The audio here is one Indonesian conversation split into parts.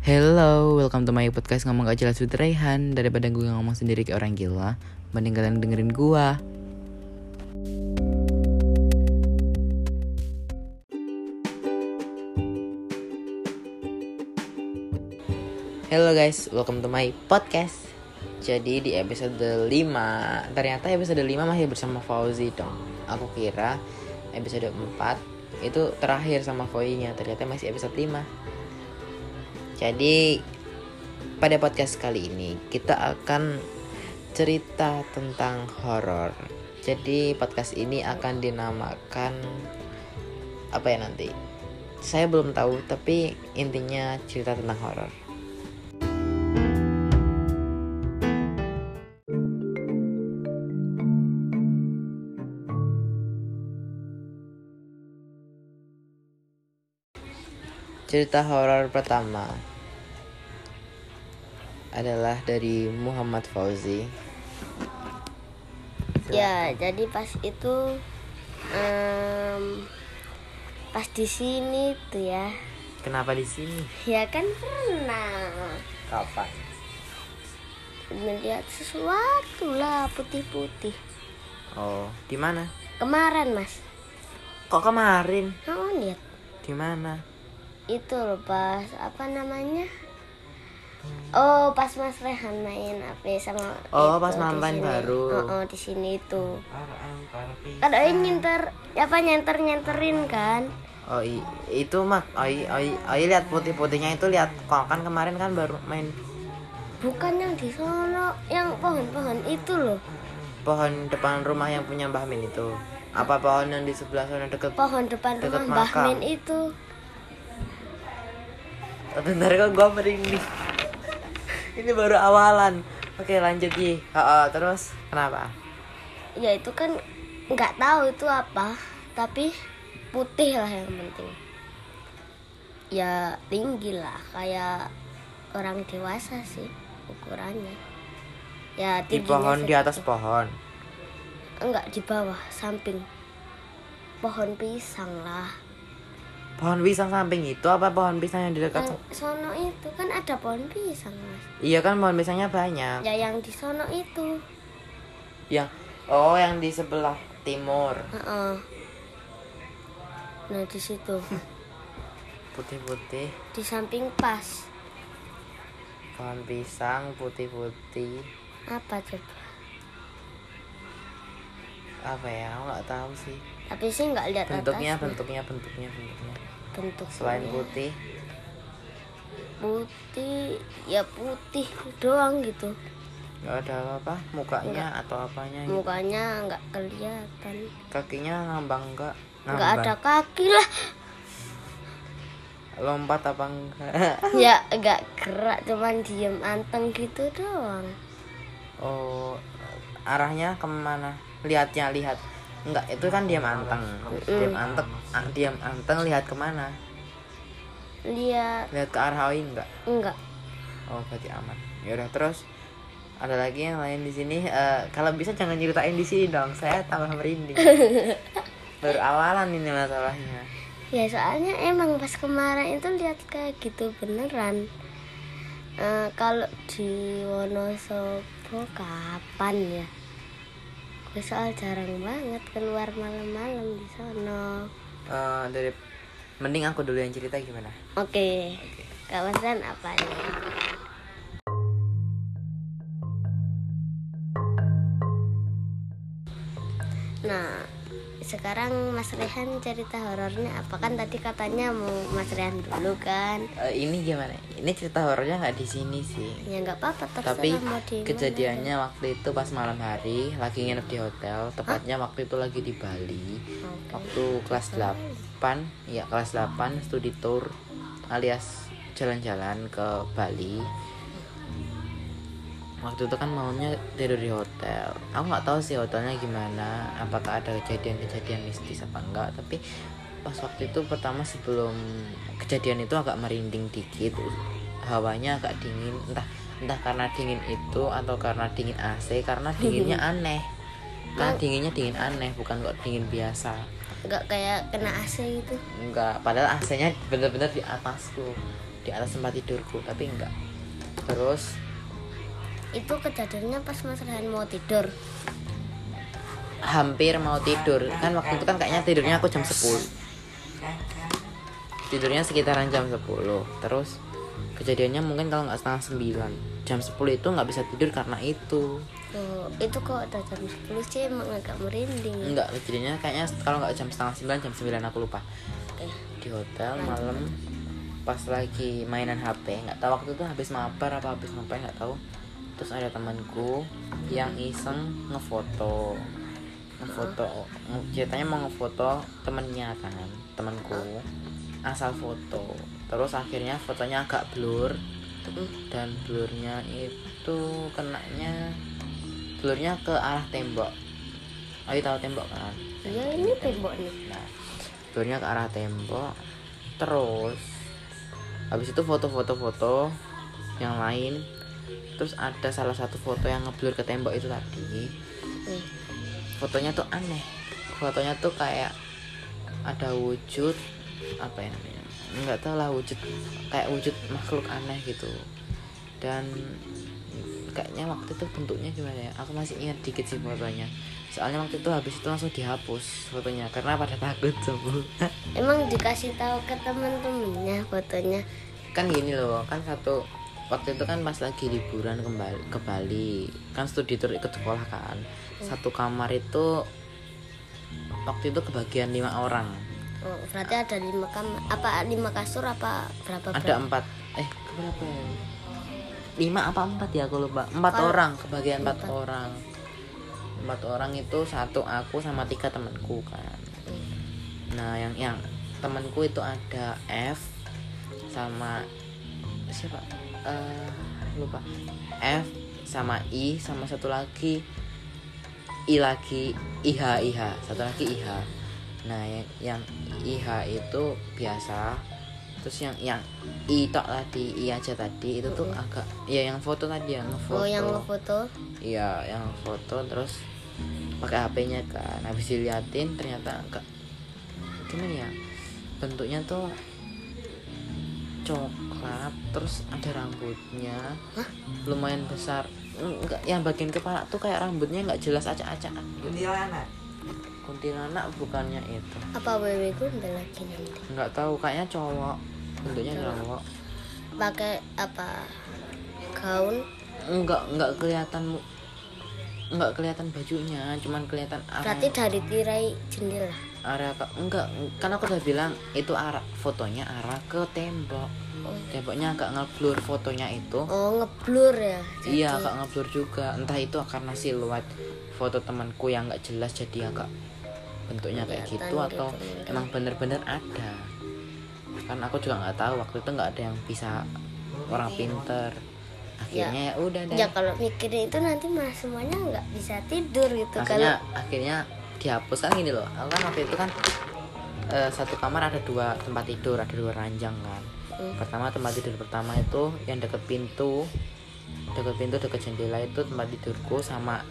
Hello, welcome to my podcast ngomong gak jelas with Raihan. Daripada gue ngomong sendiri kayak orang gila Mending kalian dengerin gue Hello guys, welcome to my podcast. Jadi di episode 5 Ternyata episode 5 masih bersama Fauzi dong. Aku kira episode 4 Itu terakhir sama Foinya Ternyata masih episode 5 Jadi pada podcast kali ini Kita akan cerita tentang horor. Jadi podcast ini akan dinamakan Apa ya nanti? Saya belum tahu tapi intinya cerita tentang horor. Cerita horor pertama adalah dari Muhammad Fauzi. Ya, jadi pas itu em, pas di sini tuh ya. Kenapa di sini? Ya kan pernah Kapan? melihat sesuatu lah putih-putih. Oh, di mana? Kemarin, Mas. Kok kemarin? Kamu lihat Di mana? itu loh pas apa namanya? Oh, pas Mas Rehan main apa sama Oh, itu pas sini. baru. Oh, oh, di sini itu. Ada yang nyenter, apa nyenter nyenterin kan? Oh, i- itu mak. Oh, i- oh, i- oh, i lihat putih-putihnya itu lihat. Kok kan kemarin kan baru main Bukan yang di sono, yang pohon-pohon itu loh. pohon depan rumah yang punya Mbah Min itu. Apa pohon yang di sebelah sana deket? Pohon depan Dekat rumah Mbah. Min itu. Bentar kok gua merinding. Ini baru awalan. Oke, lanjut Yi. Oh, oh, terus kenapa? Ya itu kan nggak tahu itu apa, tapi putih lah yang penting. Ya tinggi lah, kayak orang dewasa sih ukurannya. Ya Di pohon di atas pohon. Enggak di bawah, samping. Pohon pisang lah. Pohon pisang samping itu apa pohon pisang yang di dekat? Yang sono itu kan ada pohon pisang mas. Iya kan pohon pisangnya banyak. Ya yang di sono itu. Yang oh yang di sebelah timur. Heeh. Nah di situ, Putih-putih. di samping pas. Pohon pisang putih-putih. Apa coba? Apa ya? Aku nggak tahu sih. Tapi sih nggak lihat Bentuknya, atasnya. bentuknya, bentuknya, bentuknya. Bentuk Selain putih, putih ya putih doang gitu nggak ada apa-apa. Mukanya atau apanya? gitu. mukanya nggak kelihatan Kakinya ngambang nggak? nggak ada kaki lah Lompat apa enggak? ya nggak gerak cuman diem anteng gitu doang oh, arahnya ke mana? Lihatnya lihat. Enggak, itu kan diam anteng. Diam anteng, ah, diam anteng lihat ke mana? lihat Lihat ke arah Oi enggak? enggak Oh, berarti aman. Ya udah terus ada lagi yang lain di sini. Eh, kalau bisa jangan ceritain di sini dong. Saya tambah merinding. Baru awalan ini masalahnya. ya soalnya emang pas kemarin itu lihat kayak gitu beneran Eh, kalau di Wonosobo kapan ya gue soal jarang banget keluar malam-malam di sono Eh, dari mending aku dulu yang cerita gimana? Oke. Oke. Kawasan apa nih? Sekarang Mas Rehan cerita horornya apa kan tadi katanya mau Mas Rehan dulu kan? Eh, ini gimana? Ini cerita horornya nggak di sini sih. Ya nggak apa-apa terserah Tapi mau di mana. kejadiannya waktu itu pas malam hari lagi nginep di hotel, tepatnya waktu itu lagi di Bali. Oke. Waktu kelas 8, ya kelas 8 studi tour alias jalan-jalan ke Bali. Waktu itu kan malamnya tidur di hotel. Aku nggak tahu sih hotelnya gimana, apakah ada kejadian-kejadian mistis apa enggak, tapi pas waktu itu pertama sebelum kejadian itu agak merinding dikit hawanya agak dingin. Entah entah karena dingin itu atau karena dingin AC karena dinginnya aneh. Karena dinginnya dingin aneh bukan kok dingin biasa. Nggak kayak kena AC gitu? Enggak padahal AC-nya bener-bener di atasku di atas tempat tidurku tapi enggak terus itu kejadiannya pas Mas Rehan mau tidur. Hampir mau tidur. Kan waktu itu kan kayaknya tidurnya aku jam 10 tidurnya sekitaran jam 10 terus kejadiannya mungkin kalau nggak setengah 9 jam 10 itu nggak bisa tidur karena itu. Oh, itu kok ada jam 10 sih emang agak merinding. Enggak kejadiannya kayaknya kalau nggak jam setengah 9 jam 9 aku lupa. Di hotel malam pas lagi mainan HP nggak tahu waktu itu habis mabar apa habis ngapain nggak tahu terus ada temanku yang iseng ngefoto. Ngefoto nge- ceritanya mau ngefoto temennya kan temanku. Asal foto. Terus akhirnya fotonya agak blur. Dan blurnya itu kenanya blurnya ke arah tembok. Ayo tahu tembok kan? Iya ini tembok nih Nah, blurnya ke arah tembok. Terus habis itu foto-foto-foto yang lain. Terus ada salah satu foto yang ngeblur ke tembok itu tadi. Hmm. Fotonya tuh aneh. Fotonya tuh kayak ada wujud apa ya namanya? Enggak tahu lah wujud kayak wujud makhluk aneh gitu. Dan kayaknya waktu itu bentuknya gimana ya? Aku masih ingat dikit sih fotonya. Soalnya waktu itu habis itu langsung dihapus fotonya karena pada takut semua. emang dikasih tahu ke teman-temannya fotonya kan gini loh kan satu waktu itu kan pas lagi liburan kembali ke Bali. Kan studi tour ikut sekolah kan. Satu kamar itu waktu itu kebagian lima orang. Oh, berarti ada lima kam apa lima kasur apa berapa ada berapa? empat. Eh berapa ya? Lima apa empat ya? Aku lupa. Empat Kalau- orang kebagian empat empat. orang. Empat orang itu satu aku sama tiga temanku kan. Nah yang yang temanku itu ada F sama siapa Eh, lupa. F sama I sama satu lagi. I lagi IH IH satu lagi IH nah yang yang IH itu biasa. Terus yang yang I tok tadi I aja tadi itu tuh agak ya yang foto tadi yang oh ngefoto yang ngefoto? Iya, yang foto terus pakai HP-nya kan. Habis diliatin ternyata enggak. Gimana ya? Bentuknya tuh coklat, terus ada rambutnya. Lumayan besar. Enggak, yang bagian kepala tuh kayak rambutnya nggak jelas acak-acak. Kuntilanak. Kuntilanak bukannya itu. apa wewe gundel lagi nanti Enggak tahu, kayaknya cowok. Bentuknya cowok. pakai apa gaun Enggak, enggak kelihatan enggak kelihatan bajunya, cuman kelihatan berarti arah dari tirai jendela arah ke enggak kan aku udah bilang itu arah fotonya arah ke tembok. Oh, temboknya agak ngeblur fotonya itu. Oh ngeblur ya? Iya agak ngeblur juga. Entah itu karena siluet foto temanku yang nggak jelas jadi agak bentuknya kayak Kelihatan gitu atau gitu, mungkin. emang bener-bener ada. Kan aku juga nggak tahu waktu itu nggak ada yang bisa orang pinter. Akhirnya ya udah deh. Ya kalau mikirin itu nanti malah semuanya nggak bisa tidur gitu. Akhirnya kalau akhirnya dihapus. Kan gini loh aku kan waktu itu kan eh, satu kamar ada dua tempat tidur ada dua ranjang kan. Hmm. pertama tempat tidur pertama itu yang deket pintu deket pintu deket jendela itu tempat tidurku sama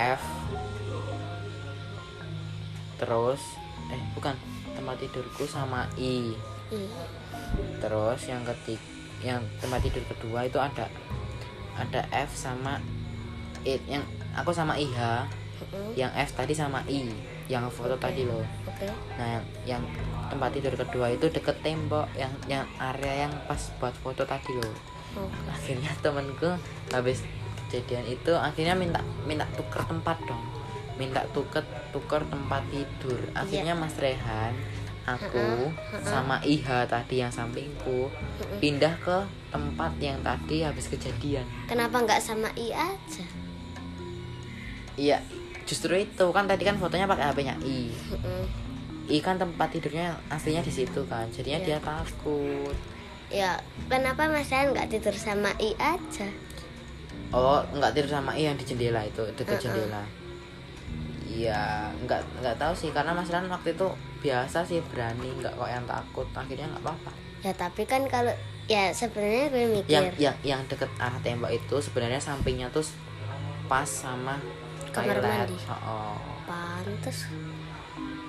F. Terus eh bukan tempat tidurku sama I. Hmm. terus yang ketik yang tempat tidur kedua itu ada ada F sama I yang aku sama IH Mm-mm. yang F tadi sama I yang foto tadi loh. Oke. Nah yang, yang tempat tidur kedua itu deket tembok yang yang area yang pas buat foto tadi loh. Oh. akhirnya temenku habis kejadian itu akhirnya minta minta tuker tempat dong. Minta tuker tuker tempat tidur. Akhirnya Mas Rehan aku sama Iha tadi yang sampingku pindah ke tempat yang tadi habis kejadian. Kenapa nggak sama I aja? Iya justru itu kan tadi kan fotonya pakai HP-nya I. Mm-mm. I kan tempat tidurnya aslinya di situ kan jadinya Iya. dia takut. Ya kenapa mas Ryan nggak tidur sama I aja? Oh nggak tidur sama I yang di jendela itu dekat Uh-uh. jendela. Iya nggak nggak tahu sih karena Mas Ran waktu itu biasa sih berani nggak kok yang takut akhirnya nggak apa-apa. Ya tapi kan kalau ya sebenarnya gue mikir. Yang yang yang deket arah tembok itu sebenarnya sampingnya tuh pas sama Kamar toilet. mandi. oh, pantes.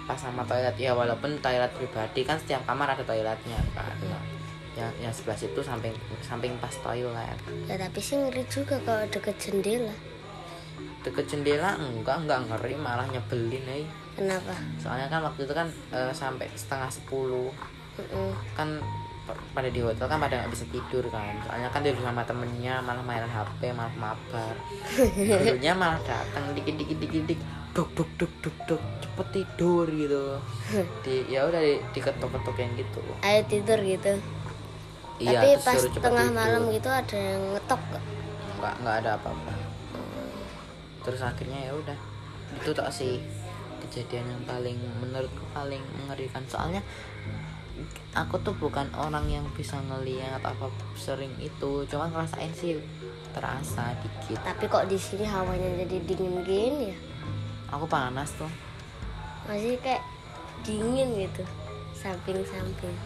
Pas sama toilet ya walaupun toilet pribadi kan setiap kamar ada toiletnya kan yang yang sebelah situ samping samping pas toilet. Ya tapi sih ngeri juga kalau deket jendela. Deket jendela enggak enggak ngeri malah nyebelin eh. Kenapa? Soalnya kan waktu itu kan eh, sampai setengah sepuluh. Mm-mm. kan per- pada di hotel kan pada nggak bisa tidur kan. Soalnya kan tidur sama temennya malah main HP malah mabar. Dulunya malah datang dikit dikit dikit dikit. Duk duk duk duk duk. Cepet tidur gitu. Di ya udah di, diketuk ketukin gitu. Ayo tidur gitu. Iya tapi pas tengah tidur. malam gitu ada yang ngetok gak? nggak nggak ada apa-apa. Terus akhirnya ya udah. Itu tak sih kejadian yang paling menurutku paling mengerikan. Soalnya aku tuh bukan orang yang bisa ngeliat apa sering itu cuma ngerasain sih terasa dikit. Tapi kok di sini hawanya jadi dingin gini ya? Aku panas tuh. Masih kayak dingin gitu samping-samping.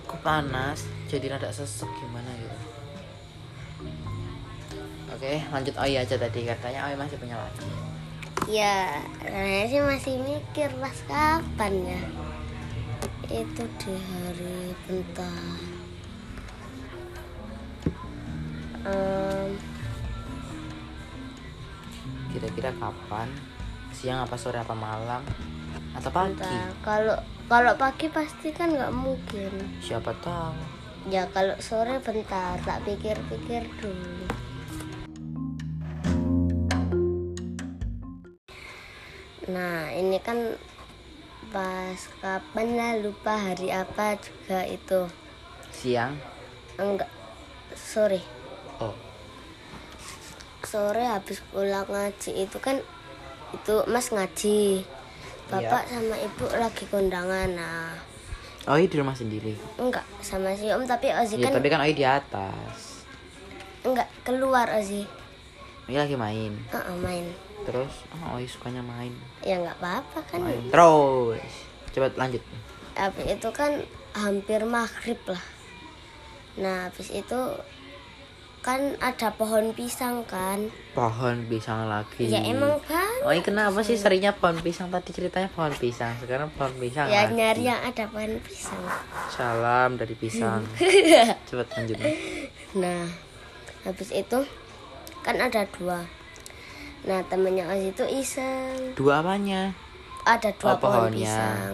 Aku panas jadi rada sesek gimana gitu. Oke lanjut Oi aja tadi katanya Oi masih punya lagi. Ya saya sih masih mikir pas kapan ya itu di hari bentar. Em, kira-kira kapan? Siang apa sore apa malam? Atau pagi? Bentar. Kalau kalau pagi pasti kan nggak mungkin. Siapa tahu. Ya kalau sore bentar. Tak pikir-pikir dulu. Nah ini kan pas kapan lah lupa hari apa juga itu. Siang? Enggak sore. Oh. Sore habis pulang ngaji itu kan itu mas ngaji. Bapak sama ibu lagi kondangan nah. Oh iya di rumah sendiri? Enggak sama si om tapi Ozi ya kan tapi kan Oi di atas. Enggak keluar Ozi. Oi lagi main. Heeh, main terus? Oh Oi sukanya main? Ya nggak apa-apa kan. Main. Terus coba lanjut. Habis itu kan hampir maghrib lah. Nah habis itu kan ada pohon pisang kan. Pohon pisang lagi. Ya emang kan Oi kenapa sih seringnya pohon pisang? Tadi ceritanya pohon pisang sekarang pohon pisang ya lagi. nyari yang ada pohon pisang. Salam dari pisang. Coba lanjut. Nah habis itu kan ada dua nah temennya Ozi itu iseng. Dua apanya? Ada dua Oh, pohon pohonnya. pisang.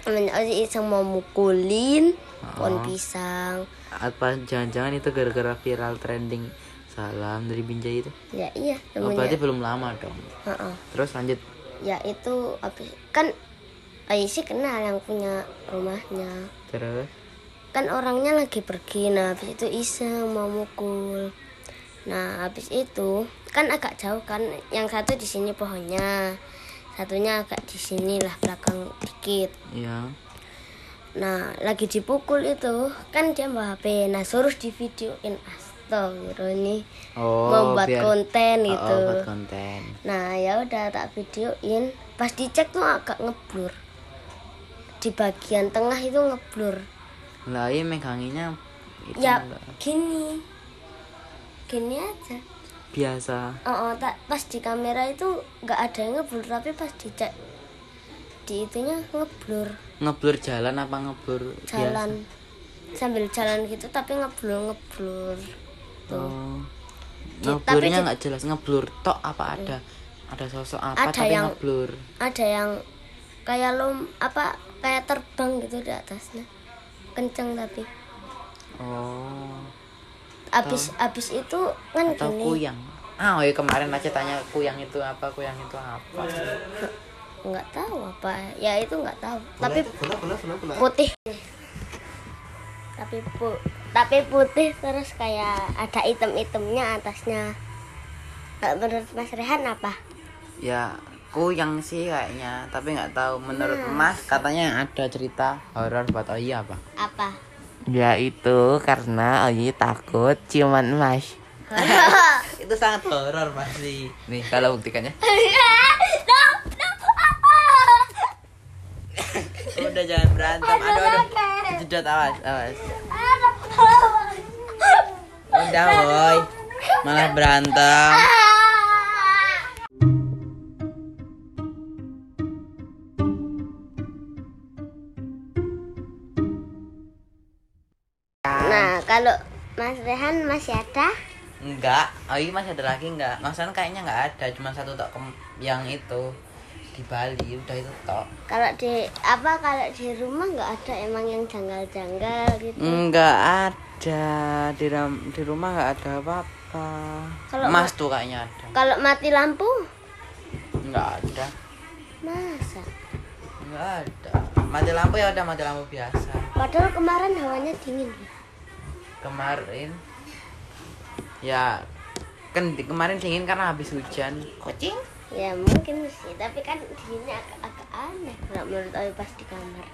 Temennya Ozi iseng mau mukulin pohon Oh. pisang. Apa jangan-jangan itu gara-gara viral trending salam dari Binjai itu? Ya iya oh, berarti temennya belum lama dong. Heeh. terus lanjut. Ya itu habis kan sih kenal yang punya rumahnya. Terus? Kan orangnya lagi pergi nah habis itu iseng mau mukul. Nah habis itu kan agak jauh kan yang satu di sini pohonnya satunya agak di sini lah belakang dikit. Ya nah lagi dipukul itu kan dia bawa HP nah suruh di videoin astagfirullah ini oh membuat biar- konten Oh, gitu. oh, buat konten. Nah ya udah tak videoin. Pas dicek tuh agak ngeblur. Di bagian tengah itu ngeblur. Lah iya meganginya itu ya enggak. gini. Gini aja biasa. Oh, oh, tak pas di kamera itu nggak ada yang ngeblur tapi pas dicek di itunya ngeblur. Ngeblur jalan apa ngeblur jalan. sambil jalan gitu tapi ngeblur ngeblur. Biasa tuh. Oh. Ngeblurnya nggak jelas ngeblur tok apa ada? Ada sosok apa Ada tapi yang- ngeblur? ada yang kayak lom apa kayak terbang gitu di atasnya. Kenceng tapi. Oh abis abis itu kan atau gini. kuyang. Ah oh iya kemarin aja tanya kuyang itu apa kuyang itu apa? Nggak tahu apa. Ya itu nggak tahu. Tapi Bola, bola, bola, bola. putih. Tapi pu tapi putih terus kayak ada item-itemnya atasnya. Kalau menurut Mas Rehan apa? Ya kuyang sih kayaknya tapi nggak tahu. Menurut Mas katanya ada cerita horor buat Oyi apa? Apa ya itu karena Oyi takut ciuman Mas. Itu sangat horor pasti nih kalau buktikannya. Udah jangan berantem. Aduh aduh jedot awas awas. Udah woi. Malah berantem oh iya masih ada lagi enggak maksudnya kayaknya enggak ada cuma satu tok yang itu di Bali udah itu tok. Kalau di apa kalau di rumah nggak ada emang yang janggal-janggal gitu? Enggak ada di ram- di rumah enggak ada apa-apa. Kalau Mas tuh kayaknya ada. kalau mati lampu? Enggak ada. Masa? Enggak ada. Mati lampu ya udah mati lampu biasa. Padahal kemarin hawanya dingin kemarin ya kan di- kemarin dingin karena habis hujan. Kucing? Ya mungkin sih tapi kan dinginnya agak-agak aneh. Kalau menurut Owi pas di kamar.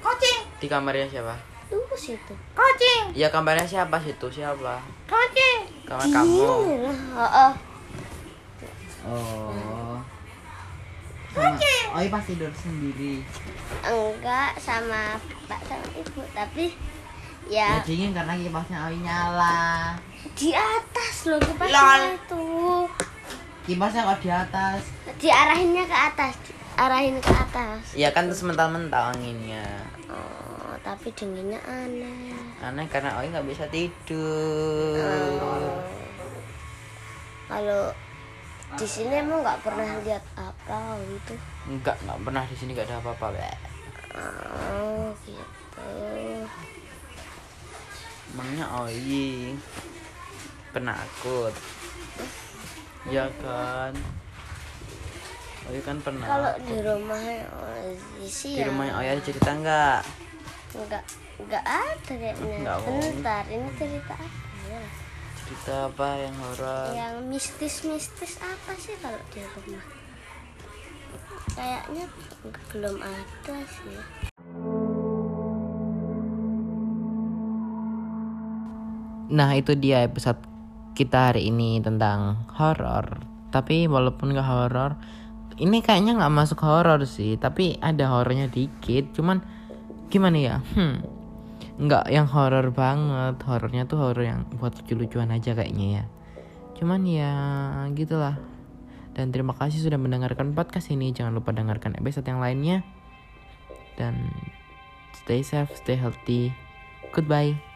Kucing! Di kamarnya siapa? Tunggu situ. Kucing! Ya kamarnya siapa? Situ siapa? Kucing! Kamar kamu. Dingin oh, oh. oh sama oh pas tidur sendiri. Enggak sama bapak sama ibu tapi ya. Ya dingin karena kipasnya Oi nyala. Di atas loh Lol. kipasnya itu. Kipasnya kok di atas? Diarahinnya ke atas arahin ke atas. Ya kan terus mental-mental anginnya. Oh tapi dinginnya aneh. Aneh karena Oi nggak bisa tidur. Oh. kalau di sini emang nggak pernah lihat apa gitu enggak nggak pernah di sini nggak ada apa-apa oh gitu emangnya Oi penakut. Ya kan? Oi kan pernah kalau di rumahnya Ozi sih di ya. rumahnya Oi ada cerita nggak? Nggak nggak ada kayaknya bentar ini cerita apa ya? Cerita apa yang horor? Yang mistis-mistis apa sih kalau di rumah? Kayaknya belum ada sih Nah itu dia episode kita hari ini tentang horor. Tapi walaupun gak horor, ini kayaknya nggak masuk horor sih. Tapi ada horornya dikit. Cuman gimana ya? Hmm, nggak yang horor banget. Horornya tuh horor yang buat lucu-lucuan aja kayaknya ya. Cuman ya gitulah. Dan terima kasih sudah mendengarkan podcast ini. Jangan lupa dengarkan episode yang lainnya. Dan stay safe, stay healthy. Goodbye.